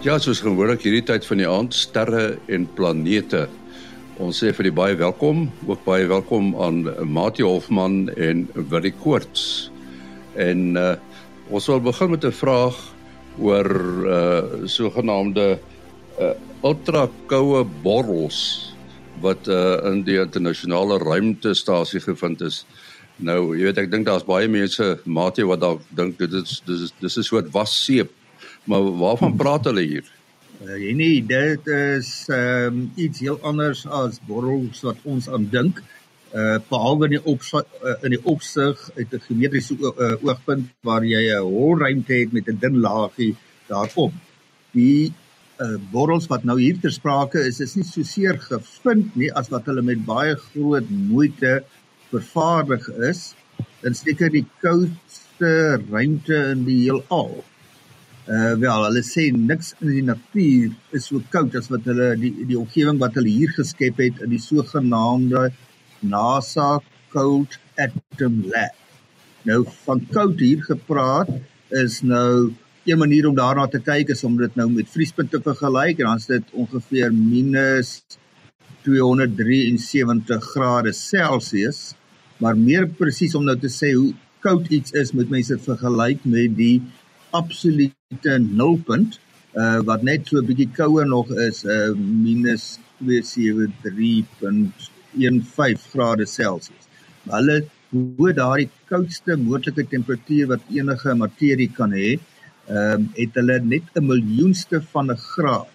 Ja, soos gewoonlik hierdie tyd van die aand, sterre en planete. Ons sê vir die baie welkom, ook baie welkom aan Mati Hofman en Willie Koorts. En uh ons wil begin met 'n vraag oor uh sogenaamde uh ultrakoue borrels wat uh in die internasionale ruimtestasie gevind is. Nou, jy weet ek dink daar's baie mense Mati wat dalk dink dit is dis dis is 'n soort wasseep Maar waarvan praat hulle hier? Uh, nee, dit is ehm um, iets heel anders as borrels wat ons aan dink. Uh behalwe in die opsig uh, in die opsig uit 'n geometriese uh, oogpunt waar jy 'n holruimte het met 'n dun laagie daarop. Die uh borrels wat nou hier ter sprake is, is nie so seer gevind nie as wat hulle met baie groot moeite vervaardig is. Dit steek die koudste ruimte in die heelal. Uh wel, hulle sê niks in die natuur is so koud as wat hulle die die omgewing wat hulle hier geskep het in die sogenaamde NASA Cold Atom Lab. Nou van koud hier gepraat is nou een manier om daarna te kyk is om dit nou met vriespunte te vergelyk en dan is dit ongeveer minus 273 grade Celsius. Maar meer presies om nou te sê hoe koud iets is, moet mense dit vergelyk met die absolute nulpunt uh wat net so 'n bietjie kouer nog is uh -273.15 grade Celsius. Maar hulle hoe daardie koudste moontlike temperatuur wat enige materie kan hê, ehm uh, het hulle net 'n miljoenste van 'n graad.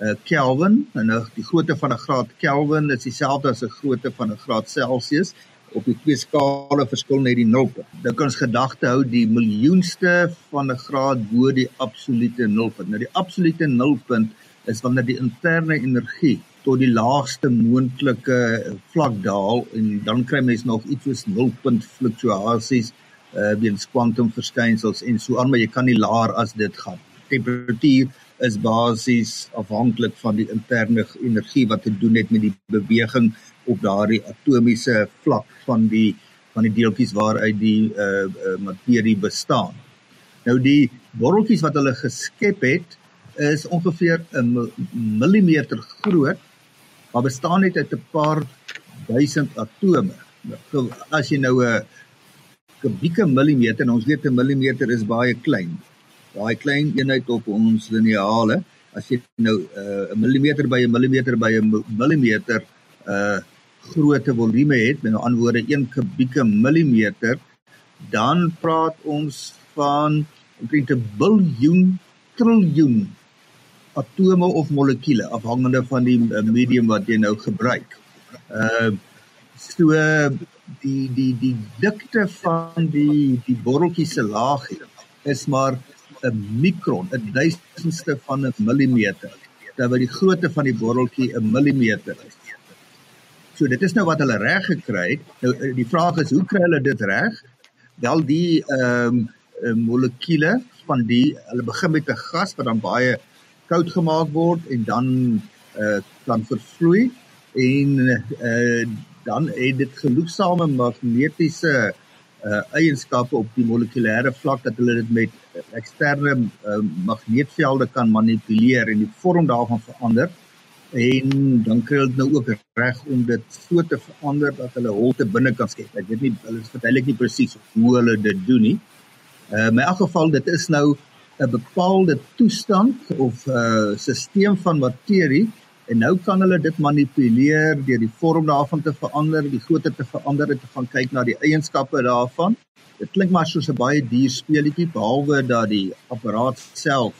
Uh Kelvin, en nou die grootte van 'n graad Kelvin is dieselfde as 'n grootte van 'n graad Celsius op die twee skale verskil net die nulpunt. Dit kan ons gedagte hou die miljoenste van 'n graad bo die absolute nulpunt. Nou die absolute nulpunt is wanneer die interne energie tot die laagste moontlike vlak daal en dan kry mens nog iets soos nulpunt fluktuasies uh weens kwantumverskynsels en so aan, maar jy kan nie laer as dit gaan. Temperatuur is basies afhanklik van die interne energie wat te doen het met die beweging op daardie atomiese vlak van die van die deeltjies waaruit die uh, uh materie bestaan. Nou die borreltjies wat hulle geskep het is ongeveer 'n millimeter groot, maar bestaan net uit 'n paar duisend atome. As jy nou 'n kubieke millimeter, ons weet 'n millimeter is baie klein. Daai klein eenheid op ons lineale, as jy nou 'n uh, millimeter by 'n millimeter by 'n millimeter uh grootte volume het, met ander woorde 1 kubieke millimeter, dan praat ons van omtrent 'n biljoen triljoen atome of molekule afhangende van die eh, medium wat jy nou gebruik. Uh so die die die dikte van die die borreltjie se laagie is maar 'n mikron, 'n duisendste van 'n millimeter, terwyl die grootte van die borreltjie 'n millimeter is. So dit is nou wat hulle reg gekry het. Nou eh, die vraag is hoe kry hulle dit reg? Wel die ehm um, molekule van die hulle begin met 'n gas wat dan baie koud gemaak word en dan eh uh, dan vervloei en eh uh, dan het dit genoegsame magnetiese uh, eienskappe op die molekulêre vlak dat hulle dit met eksterne uh, magneetvelde kan manipuleer en die vorm daarvan verander en dan kry hulle nou ook reg om dit so te verander dat hulle holte binne kan skep. Ek weet nie hulle verduidelik nie presies hoe hulle dit doen nie. Uh in elk geval dit is nou 'n bepaalde toestand of 'n uh, stelsel van materie en nou kan hulle dit manipuleer deur die vorm daarvan te verander, die grootte te verander en te gaan kyk na die eienskappe daarvan. Dit klink maar soos 'n baie duur speletjie behalwe dat die apparaat self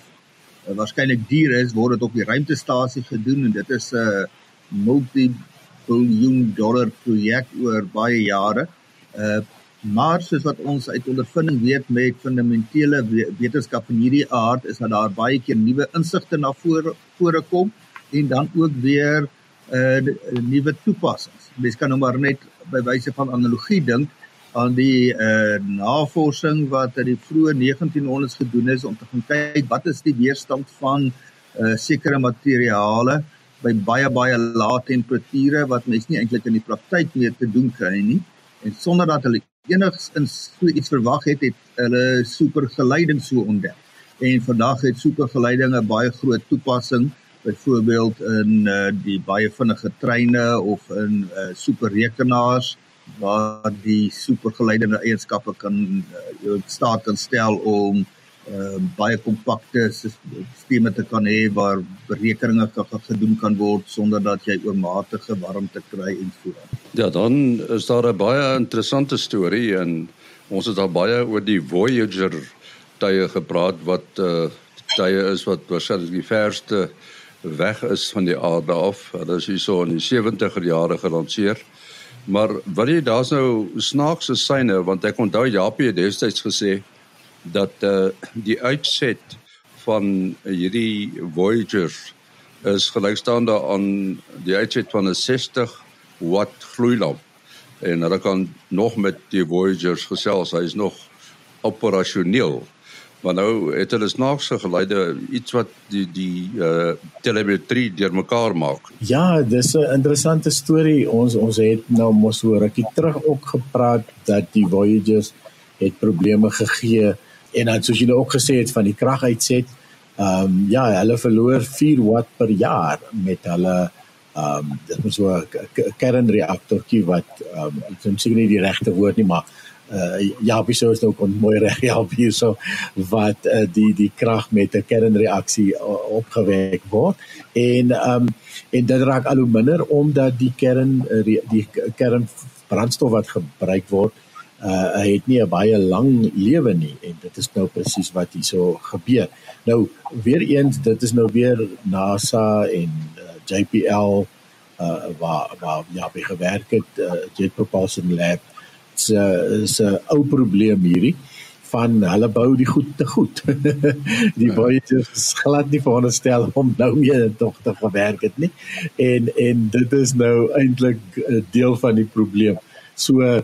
uh, waarskynlik duur is, word dit op die ruimtestasie gedoen en dit is 'n uh, multi-biljoen dollar projek oor baie jare. Uh maar soos wat ons uit ondervinding weet met fundamentele wetenskap van hierdie aard is dat daar baie keer nuwe insigte na vore voorkom en dan ook weer uh nuwe toepassings. Mens kan nou maar net by wyse van analogie dink aan die uh navorsing wat in die vroeë 1900s gedoen is om te gaan kyk wat is die weerstand van uh sekere materiale by baie baie lae temperature wat mens nie eintlik in die praktyk mee te doen kry nie. En sonder dat hulle enigsins so iets verwag het het hulle supergeleiding so ontdek. En vandag het supergeleidinge baie groot toepassing byvoorbeeld in uh, die baie vinnige treine of in uh, superrekenaars waar die supergeleidende eienskappe kan uh, jou staat kan stel om uh, baie kompakte sisteme te kan hê waar berekeninge kan gedoen kan word sonder dat jy oormatige warmte kry en so aan. Ja, dan is daar 'n baie interessante storie en ons het al baie oor die Voyager tye gepraat wat uh, tye is wat waarskynlik die verste weg is van die aarde af. Hulle is hierso in die 70er jare gelanseer. Maar wat jy daar's nou snaakse syne want ek onthou Japie het destyds gesê dat uh, die uitset van hierdie Voyager is gelykstaande aan die uitset van 'n 60 watt gloeilamp en hulle kan nog met die Voyagers gesels. Hy is nog operasioneel. Maar nou het hulle snaakse geleide iets wat die die uh telemetrie deurmekaar maak. Ja, dis 'n interessante storie. Ons ons het nou mos so rukkie terug ook gepraat dat die Voyagers het probleme gegee en dan soos jy nou ook gesê het van die krag uitset. Ehm um, ja, hulle verloor 4 watt per jaar met hulle ehm um, dit moet so 'n kernreaktortjie wat ehm um, ek weet seker nie die regte woord nie, maar uh ja, wie sou dit ook kon mooi reg ja, hier so wat uh, die die krag met 'n kernreaksie uh, opgewek word en um en dit raak al hoe minder omdat die kern die kernbrandstof wat gebruik word uh het nie 'n baie lang lewe nie en dit is nou presies wat hierso gebeur. Nou weer eens dit is nou weer NASA en uh, JPL uh waar waar ja, by gewerk het uh, Jet Propulsion Lab se is 'n ou probleem hierdie van hulle bou die goed te goed. die ja. baie is glad nie veronderstel om nou meer tog te gewerk het nie. En en dit is nou eintlik 'n deel van die probleem. So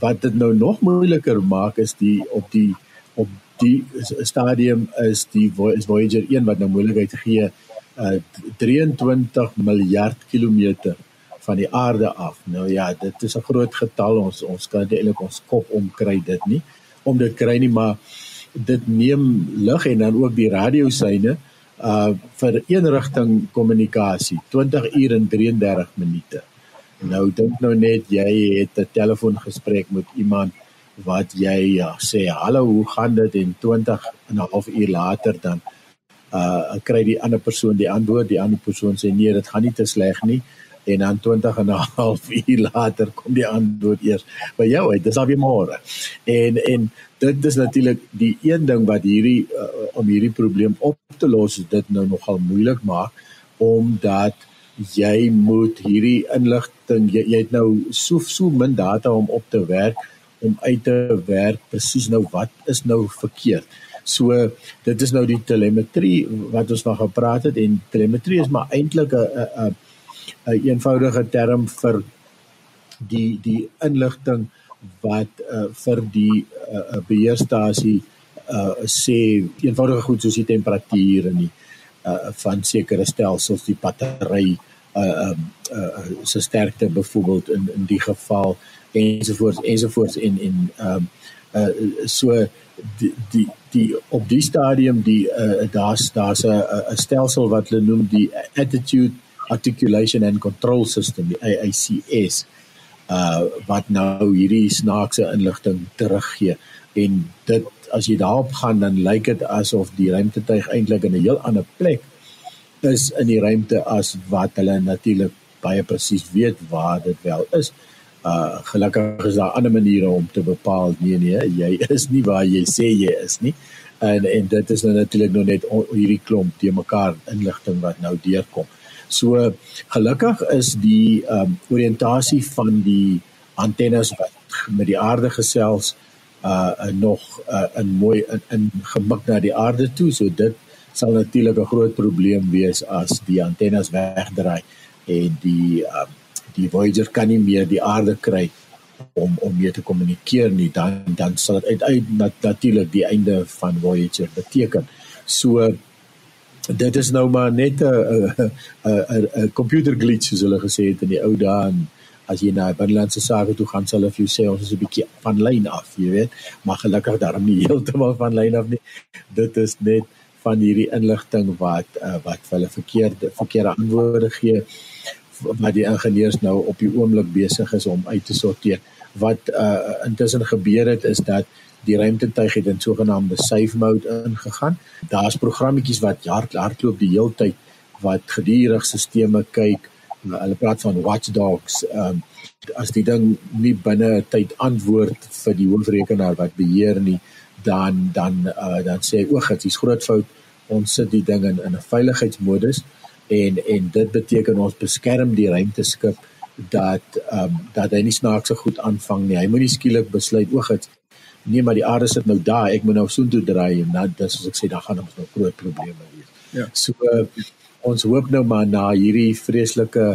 wat dit nou nog moeiliker maak is die op die op die stadium is die is Voyager 1 wat nou moontlikheid gee uh 23 miljard kilometer van die aarde af. Nou ja, dit is 'n groot getal. Ons ons kan eintlik ons kop omkry dit nie om dit kry nie, maar dit neem lig en dan ook die radiosyne uh vir eenrigting kommunikasie 20 uur en 33 minute. Nou dink nou net jy het 'n telefoongesprek met iemand wat jy ja, sê hallo, hoe gaan dit en 20 en 'n half uur later dan uh kry die ander persoon die antwoord, die ander persoon sê nee, dit gaan nie te sleg nie en dan 20 en 'n half uur later kom die antwoord eers by jou uit. Dis al weer môre. En en dit is natuurlik die een ding wat hierdie uh, om hierdie probleem op te los, dit nou nogal moeilik maak omdat jy moet hierdie inligting jy, jy het nou so so min data om op te werk om uit te werk presies nou wat is nou verkeerd. So dit is nou die telemetrie wat ons van gepraat het en telemetrie is maar eintlik 'n 'n uh, eenvoudige term vir die die inligting wat uh, vir die uh, beheerstasie uh, sê eenvoudige goed soos die temperatuur en die uh, van sekere stelsels die battery uh um uh, se sterkte byvoorbeeld in in die geval ensovoorts ensovoorts en en um uh so die die die op die stadium die uh daar's daar's 'n 'n stelsel wat hulle noem die attitude articulation and control system die AACS uh wat nou hierdie snaakse inligting teruggee en dit as jy daarop gaan dan lyk dit asof die ruimtetuig eintlik in 'n heel ander plek is in die ruimte as wat hulle natuurlik baie presies weet waar dit wel is. Uh gelukkig is daar ander maniere om te bepaal nee nee jy is nie waar jy sê jy is nie. En en dit is nou natuurlik nog net hierdie klomp te mekaar inligting wat nou deurkom. So gelukkig is die ehm um, oriëntasie van die antennes wat met die aarde gesels uh nog uh, in mooi in, in gemik na die aarde toe. So dit sal natuurlik 'n groot probleem wees as die antennes wegdraai en die ehm um, die Voyager kan nie meer die aarde kry om om mee te kommunikeer nie dan dan sal dit uiteindelik natuurlik die einde van Voyager beteken. So dit is nou maar net 'n 'n 'n computer glitch soos hulle gesê het in die ou dae en as jy na binnelandse sake toe gaan sal hulle vir jou sê ons is 'n bietjie van lyn af, jy weet, maar gelukkig daarom nie heeltemal van lyn af nie. Dit is net van hierdie inligting wat uh, wat hulle verkeerde verkeerde antwoorde gee wat die ingenieurs nou op die oomblik besig is om uit te sorteer. Wat uh, intussen gebeur het is dat die ruimtetuig het in sogenaamde safe mode ingegaan. Daar's programmetjies wat hard hardloop die hele tyd wat gedurig sisteme kyk. Hulle praat van watchdogs. Ehm um, as die ding nie binne tyd antwoord vir die hoofrekenaar wat beheer nie, dan dan uh, dan sê hy o, dit is groot fout. Ons sit die ding in in 'n veiligheidsmodus en en dit beteken ons beskerm die ruimteskip dat ehm um, dat hy nie snaakse goed aanvang nie. Hy moenie skielik besluit o, dit nee maar die aarde sit nou daar ek moet nou soontoe draai en dan dis as ek sê dan gaan ons nou groot probleme hê. Ja. So uh, ons hoop nou maar na hierdie vreeslike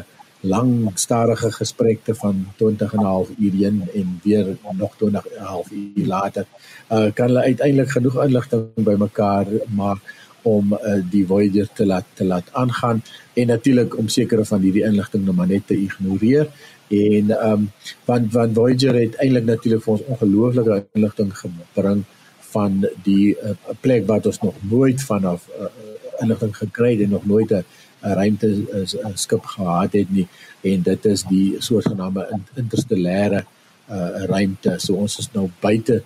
lang stadige gesprekte van 20 en 'n half uur heen en weer nog 20 en 'n half uur later uh, kan hulle uiteindelik genoeg inligting bymekaar maak om uh, die Voyager te laat te laat aangaan en natuurlik om sekere van hierdie inligting nou maar net te ignoreer. En ehm um, want want Voyager het eintlik natuurlik vir ons ongelooflike inligting gebring van die uh, plek wat ons nog nooit vanaf uh, inligting gekry het en nog nooit 'n ruimte uh, skip gehad het nie. En dit is die soortgenaamde interstellêre uh, ruimte. So ons is nou buite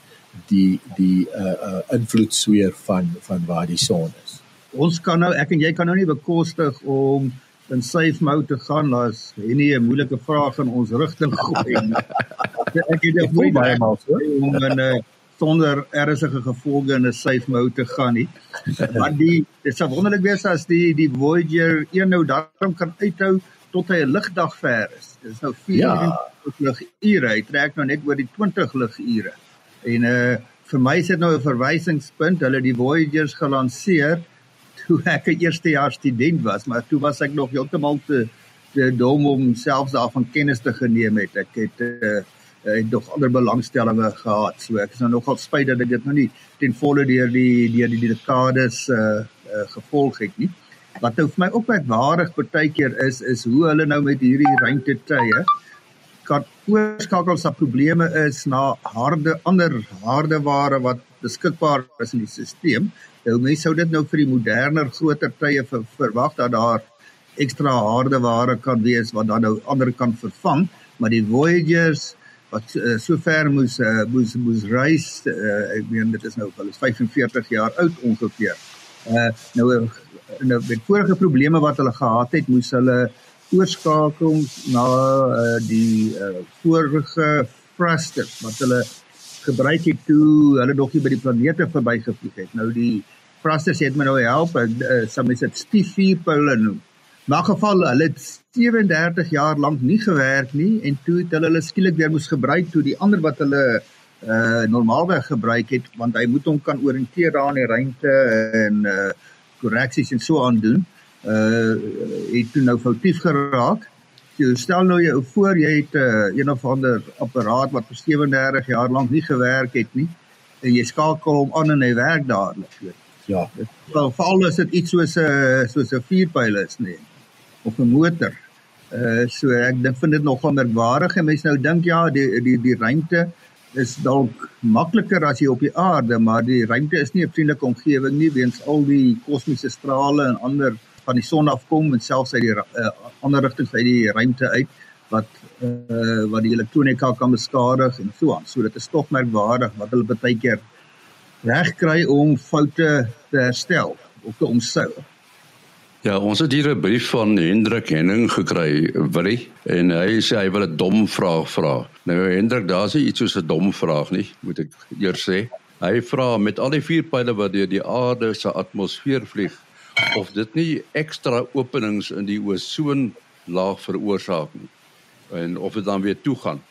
die die uh, uh, invloedsfeer van van waar die son is ons kan nou ek en jy kan nou nie bekostig om in safe mode te gaan as nie 'n moeilike vraag in ons rigting gooi ek het dit baie baie maal so om in 'n uh, sonder ernstige gevolge in 'n safe mode te gaan nie. Want die dit sou wonderlik wees as die die Voyager 1 nou daarom kan uithou tot hy 'n ligdag ver is. Dit is nou 4 ja. ligure. Hy trek nou net oor die 20 ligure. En uh vir my is dit nou 'n verwysingspunt. Hulle die Voyagers gelanseer toe ek 'n eerstejaars student was, maar toe was ek nog heeltemal te te dom om selfs daarvan kennis te geneem het. Ek het uh, het nog ander belangstellings gehad. So ek is nou nogal spyt dat ek dit nou nie ten volle deur die deur die dekades uh, uh gevolg het nie. Wat nou vir my ook baie waarig partykeer is is hoe hulle nou met hierdie ruimtetye kan oorskakel as probleme is na harde ander harde ware wat beskikbaar is in die stelsel Nou mense sou dit nou vir die moderner groter tye ver, verwag dat daar ekstra harde ware kan wees wat dan nou ander kan vervang, maar die Voyagers wat uh, so ver moes uh, moes moes reis, uh, ek meen dit is nou is 45 jaar oud ongeveer. Uh nou nou met vorige probleme wat hulle gehad het, moes hulle oorskakel na uh, die uh, vorige thrusters wat hulle gebruik het toe hulle nog nie by die planete verbygevlieg het. Nou die thrusters het my nou help, uh, some is dit stiefie pole noem. In geval hulle het 37 jaar lank nie gewerk nie en toe het hulle hulle skielik weer moes gebruik toe die ander wat hulle uh normaalweg gebruik het want hy moet hom kan orienteer daar in die ruimte en uh korreksies en so aan doen. Uh het toe nou foutief geraak. Jy stel nou jou voor jy het 'n uh, een of ander apparaat wat vir 37 jaar lank nie gewerk het nie en jy skakel hom aan en hy werk dadelik. Ja. Wel veral as dit iets soos 'n soos 'n vierpyl is nie of 'n motor. Uh so ek dink vind dit nogal merkwaardig en mense nou dink ja die die die ruimte is dalk makliker as jy op die aarde, maar die ruimte is nie 'n vriendelike omgewing nie weens al die kosmiese strale en ander van die son afkom en selfs uit die uh, ander rigtings uit die ruimte uit wat uh wat die elektronika kan beskadig en so aan. So dit is tog merkwaardig wat hulle baie keer regkry om foute te herstel of te omsou. Ja, ons het hier 'n brief van Hendrik Henning gekry, Willie, en hy sê hy wil 'n dom vraag vra. Nou Hendrik, daar's nie iets soos 'n dom vraag nie, moet ek eers sê. Hy vra met al die vier pile wat deur die aarde se atmosfeer vlieg, of dit nie ekstra openings in die ozon laag veroorsaak nie en of dit dan weer toe gaan.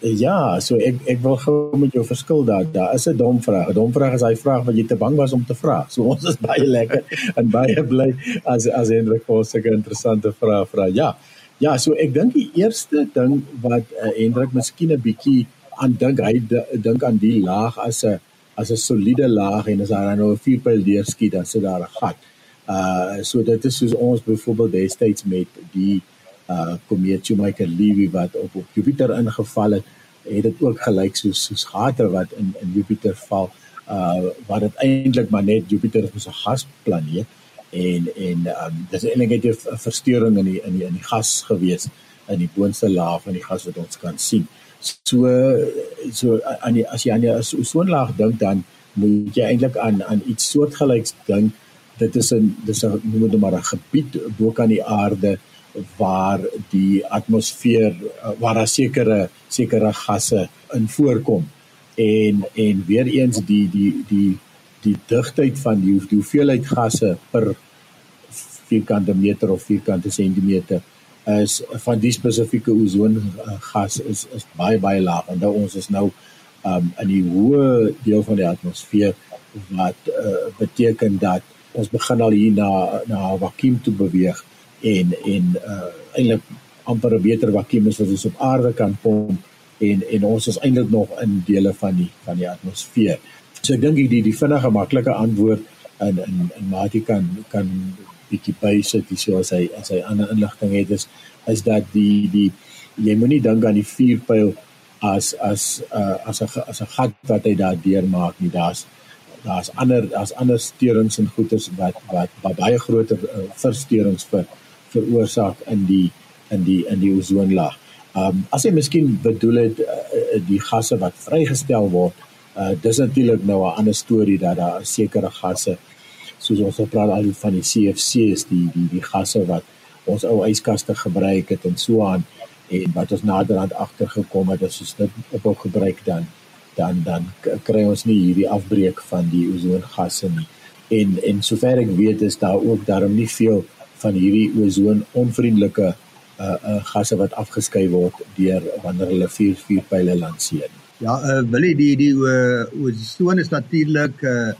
Ja, so ek ek wil gou met jou verskil daar. Daar is 'n dom vraag. 'n Dom vraag is hy vraag wat jy te bang was om te vra. So ons is baie lekker en baie bly as as Hendrik so 'n interessante vraag vra. Ja. Ja, so ek dink die eerste ding wat uh, Hendrik miskien 'n bietjie aan dink, hy dink aan die laag as 'n as 'n soliede laag en as daar nou 'n vierpyl deurskiet dan sit daar 'n gat. Uh so dit is soos ons byvoorbeeld destyds met die uh komeet Shoemaker-Levy wat op op Jupiter ingeval het, het dit ook gelyk soos soos gate wat in in Jupiter val. Uh wat dit eintlik maar net Jupiter is 'n gasplaneet en en um dis eintlik 'n verstoring in die in die in die gas gewees in die boonste laag van die gas wat ons kan sien. So so aan die as jy aan die ozonlaag dink dan moet jy eintlik aan aan iets soortgelyks dink. Dit is 'n dis 'n noem dit maar 'n gebied bo kan die aarde waar die atmosfeer waar daar sekere sekere gasse in voorkom en en weer eens die die die die digtheid van die, die hoeveelheid gasse per vierkante meter of vierkante sentimeter is van die spesifieke ozongas is is baie baie laag en nou ons is nou um, in die hoë deel van die atmosfeer wat uh, beteken dat ons begin al hier na na vakuum toe beweeg en en uh, eintlik amper 'n beter vakuum is wat ons op aarde kan kom en en ons is eintlik nog in dele van die van die atmosfeer. So ek dink die die vinnige maklike antwoord in in in Mati kan kan bietjie bysit hier so as hy as hy ander inligting het is is dat die die jy moenie dink aan die vuurpyl as as uh, as 'n as 'n gat wat hy daar deurmaak nie daar's daar's ander daar's ander steurings en goeters wat wat, wat baie groter uh, versteurings vir veroorsaak in die in die in die ozonlaag. Um as jy miskien bedoel het uh, die gasse wat vrygestel word, uh, dis natuurlik nou 'n ander storie dat daar sekere gasse soos ons gepraat al van die CFC's die die die gasse wat ons ou yskaste gebruik het en so aan en wat ons naderhand agtergekom het as ons dit ophou gebruik dan dan dan kry ons nie hierdie afbreek van die ozongasse nie. En en sover ek weet is daar ook daarom nie veel van hierdie ozon onvriendelike uh uh gasse wat afgeskei word deur wanneer hulle vuur vuurpyle lanseer. Ja, uh wil jy die die uh, ozon is natuurlik uh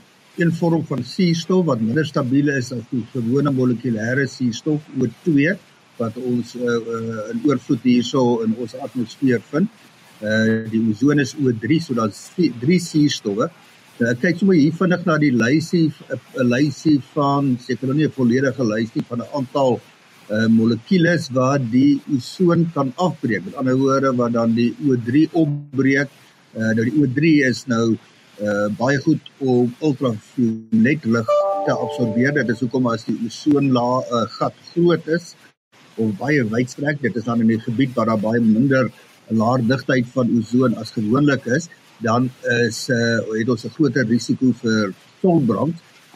'n vorm van suurstof wat minder stabiel is as die gewone molekulêre suurstof O2 wat ons uh, uh, in oorvloed hierso in ons atmosfeer vind. Uh die ozon is O3, so daar's drie suurstowwe. Uh, kyk sommer hier vinnig na die lysie 'n lysie van seker nog nie 'n volledige lysie van 'n aantal uh molekules wat die ozon kan afbreek. Met ander woorde wat dan die O3 opbreek. Uh nou die O3 is nou uh baie goed om ultraviolet lig te absorbeer. Dit is hoekom as die ozonlaag uh, gat groot is, of baie wydstrek. Dit is dan in 'n gebied waar daar baie minder laer digtheid van ozon as gewoonlik is, dan is uh het ons 'n groter risiko vir sonbrand.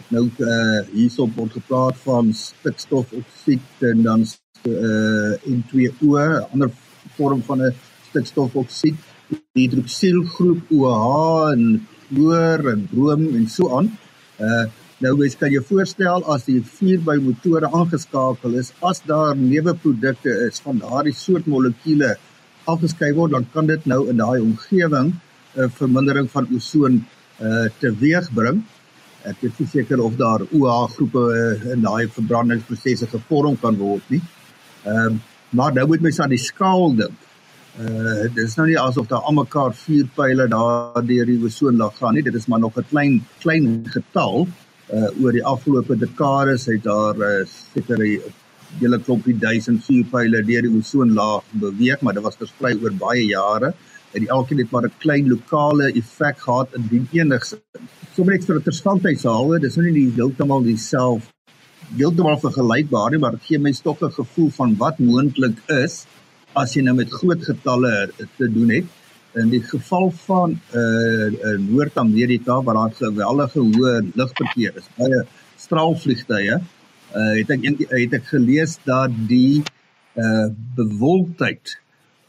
Nou uh hierso word gepraat van stikstofoksied en dan uh N2O, 'n ander vorm van 'n stikstofoksied, hidroksielgroep OH en chloor en brom en so aan. Uh Nou mens kan jou voorstel as die vuur by motore aangeskakel is, as daar neuweprodukte is van daardie soort molekules afgeskei word, dan kan dit nou in daai omgewing 'n uh, vermindering van ozon uh, teweegbring. Ek is nie seker of daar OH groepe uh, in daai verbrandingsprosesse gevorm kan word nie. Ehm um, maar nou moet mens aan die skaal dink. Uh dit is nou nie asof daar almekaar vuurpyle daar deur die ozonlaag gaan nie. Dit is maar nog 'n klein klein getal uh oor die afgelope dekades het daar uh, seker 'n hele klompie duisend vuurpyle deur die ozonlaag beweeg, maar dit was versprei oor baie jare en elkeen het maar 'n klein lokale effek gehad in die enigste. Sommige net vir interessantheid sou, dis nou nie die heeltemal dieselfde heeltemal vergelykbaar nie, maar dit gee my 'n gevoel van wat moontlik is as jy nou met groot getalle te doen het in die geval van uh, uh Noord-Amerika waar daar geweldige hoë lugverkeer is, baie straalvliegtye, uh het ek het ek gelees dat die uh bewolktheid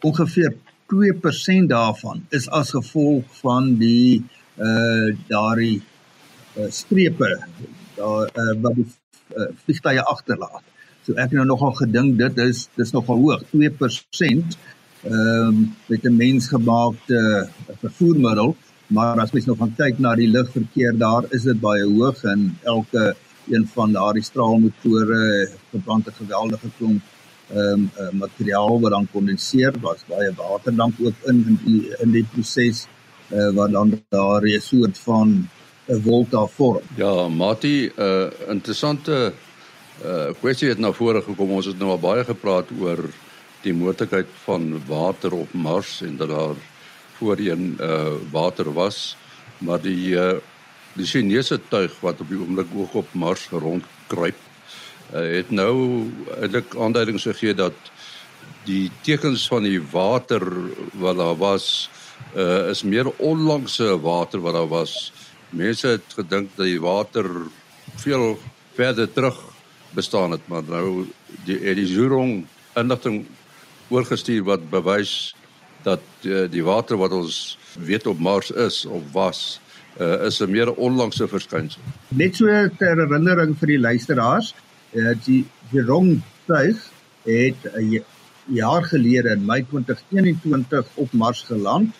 ongeveer 2% daarvan is as gevolg van die uh daardie uh, strepe daar uh, wat die uh, vliegtye agterlaat. So ek het nou nogal gedink dit is dis nogal hoog, 2% ehm um, met 'n mensgemaakte vervoermiddel, maar as mens nou gaan kyk na die lugverkeer daar, is dit baie hoog en elke een van daardie straalmotore verbrand 'n geweldige klomp ehm um, uh, materiaal wat dan kondenseer, daar's baie water dan ook in in die, in die proses uh, eh, wat dan daar 'n soort van 'n volta vorm. Ja, Mati, 'n uh, interessante uh kwessie het na vore gekom. Ons het nou al baie gepraat oor die moontlikheid van water op Mars en dat daar voorheen uh water was, maar die uh die Chinese tuig wat op die oomblik ook op Mars rondkruip, uh, het nou eintlik aanduidings gegee dat die tekens van die water wat daar was uh is meer onlangse water wat daar was. Mense het gedink dat die water veel verder terug bestaan het, maar nou die die Zhurong inligting oorgestuur wat bewys dat uh, die water wat ons weet op Mars is of was uh, is 'n meer onlangse verskynsel. Net so ter herinnering vir die luisteraars, uh, die Zhurong tuig het 'n jaar gelede in Mei 2021 op Mars geland.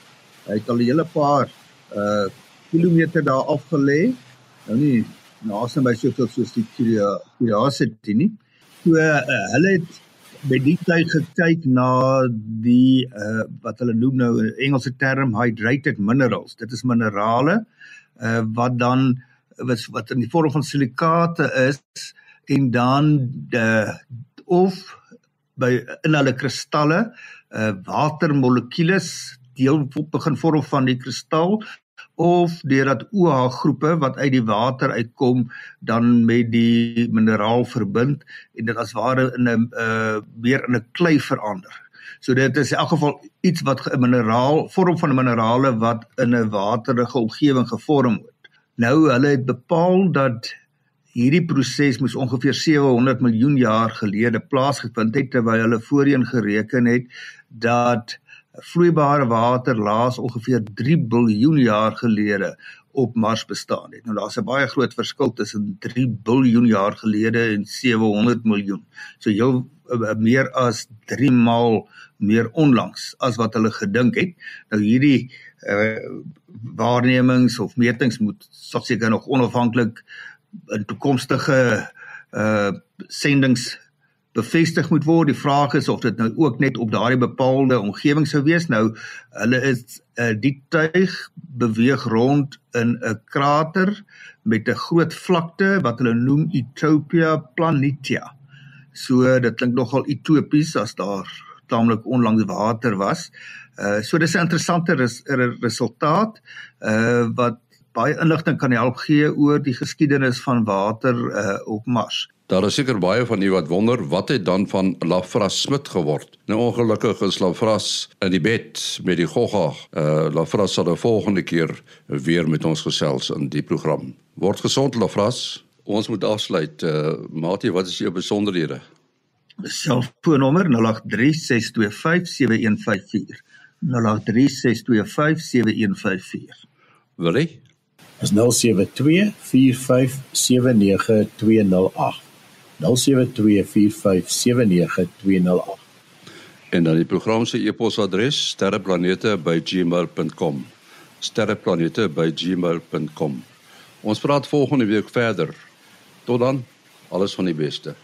Hy het al 'n hele paar uh kilometer daar afgelê. Nou nie naaste by soveel soos die Curiosity nie. So uh, hulle het by die tyd gekyk na die uh wat hulle noem nou 'n Engelse term hydrated minerals. Dit is minerale uh wat dan wat wat in die vorm van silikate is en dan de of by in hulle kristalle uh watermolekules deel begin vorm van die kristal of deurdat OH groepe wat uit die water uitkom dan met die mineraal verbind en dit as ware in 'n uh weer in 'n klei verander. So dit is in elk geval iets wat 'n mineraal vorm van minerale wat in 'n waterige omgewing gevorm word. Nou hulle het bepaal dat hierdie proses moes ongeveer 700 miljoen jaar gelede plaasgevind het terwyl hulle voorheen gereken het dat vloeibare water laas ongeveer 3 biljoen jaar gelede op Mars bestaan het. Nou daar's 'n baie groot verskil tussen 3 biljoen jaar gelede en 700 miljoen. So jou uh, meer as 3 maal meer onlangs as wat hulle gedink het. Nou hierdie uh, waarnemings of metings moet seker nog onafhanklik in toekomstige uh sendings bevestig moet word. Die vraag is of dit nou ook net op daardie bepaalde omgewing sou wees. Nou hulle is uh die tuig beweeg rond in 'n krater met 'n groot vlakte wat hulle noem Utopia Planitia. So dit klink nogal utopies as daar taamlik onlangs water was. Uh so dis 'n interessante res, resultaat uh wat baie inligting kan help gee oor die geskiedenis van water uh, op Mars. Daar is seker baie van u wat wonder wat het dan van Lafras Smit geword. Nou ongelukkig is Lafras in die bed met die gogga. Uh Lafras sal die volgende keer weer met ons gesels in die program. Word gesond Lafras. Ons moet afsluit. Uh Matie, wat is jou besonderhede? Selfoonnommer 0836257154. 0836257154. Wil jy? is 0724579208. 0724579208. En dan die program se e-posadres sterreplanete@gmail.com. sterreplanete@gmail.com. Ons praat volgende week verder. Tot dan, alles van die beste.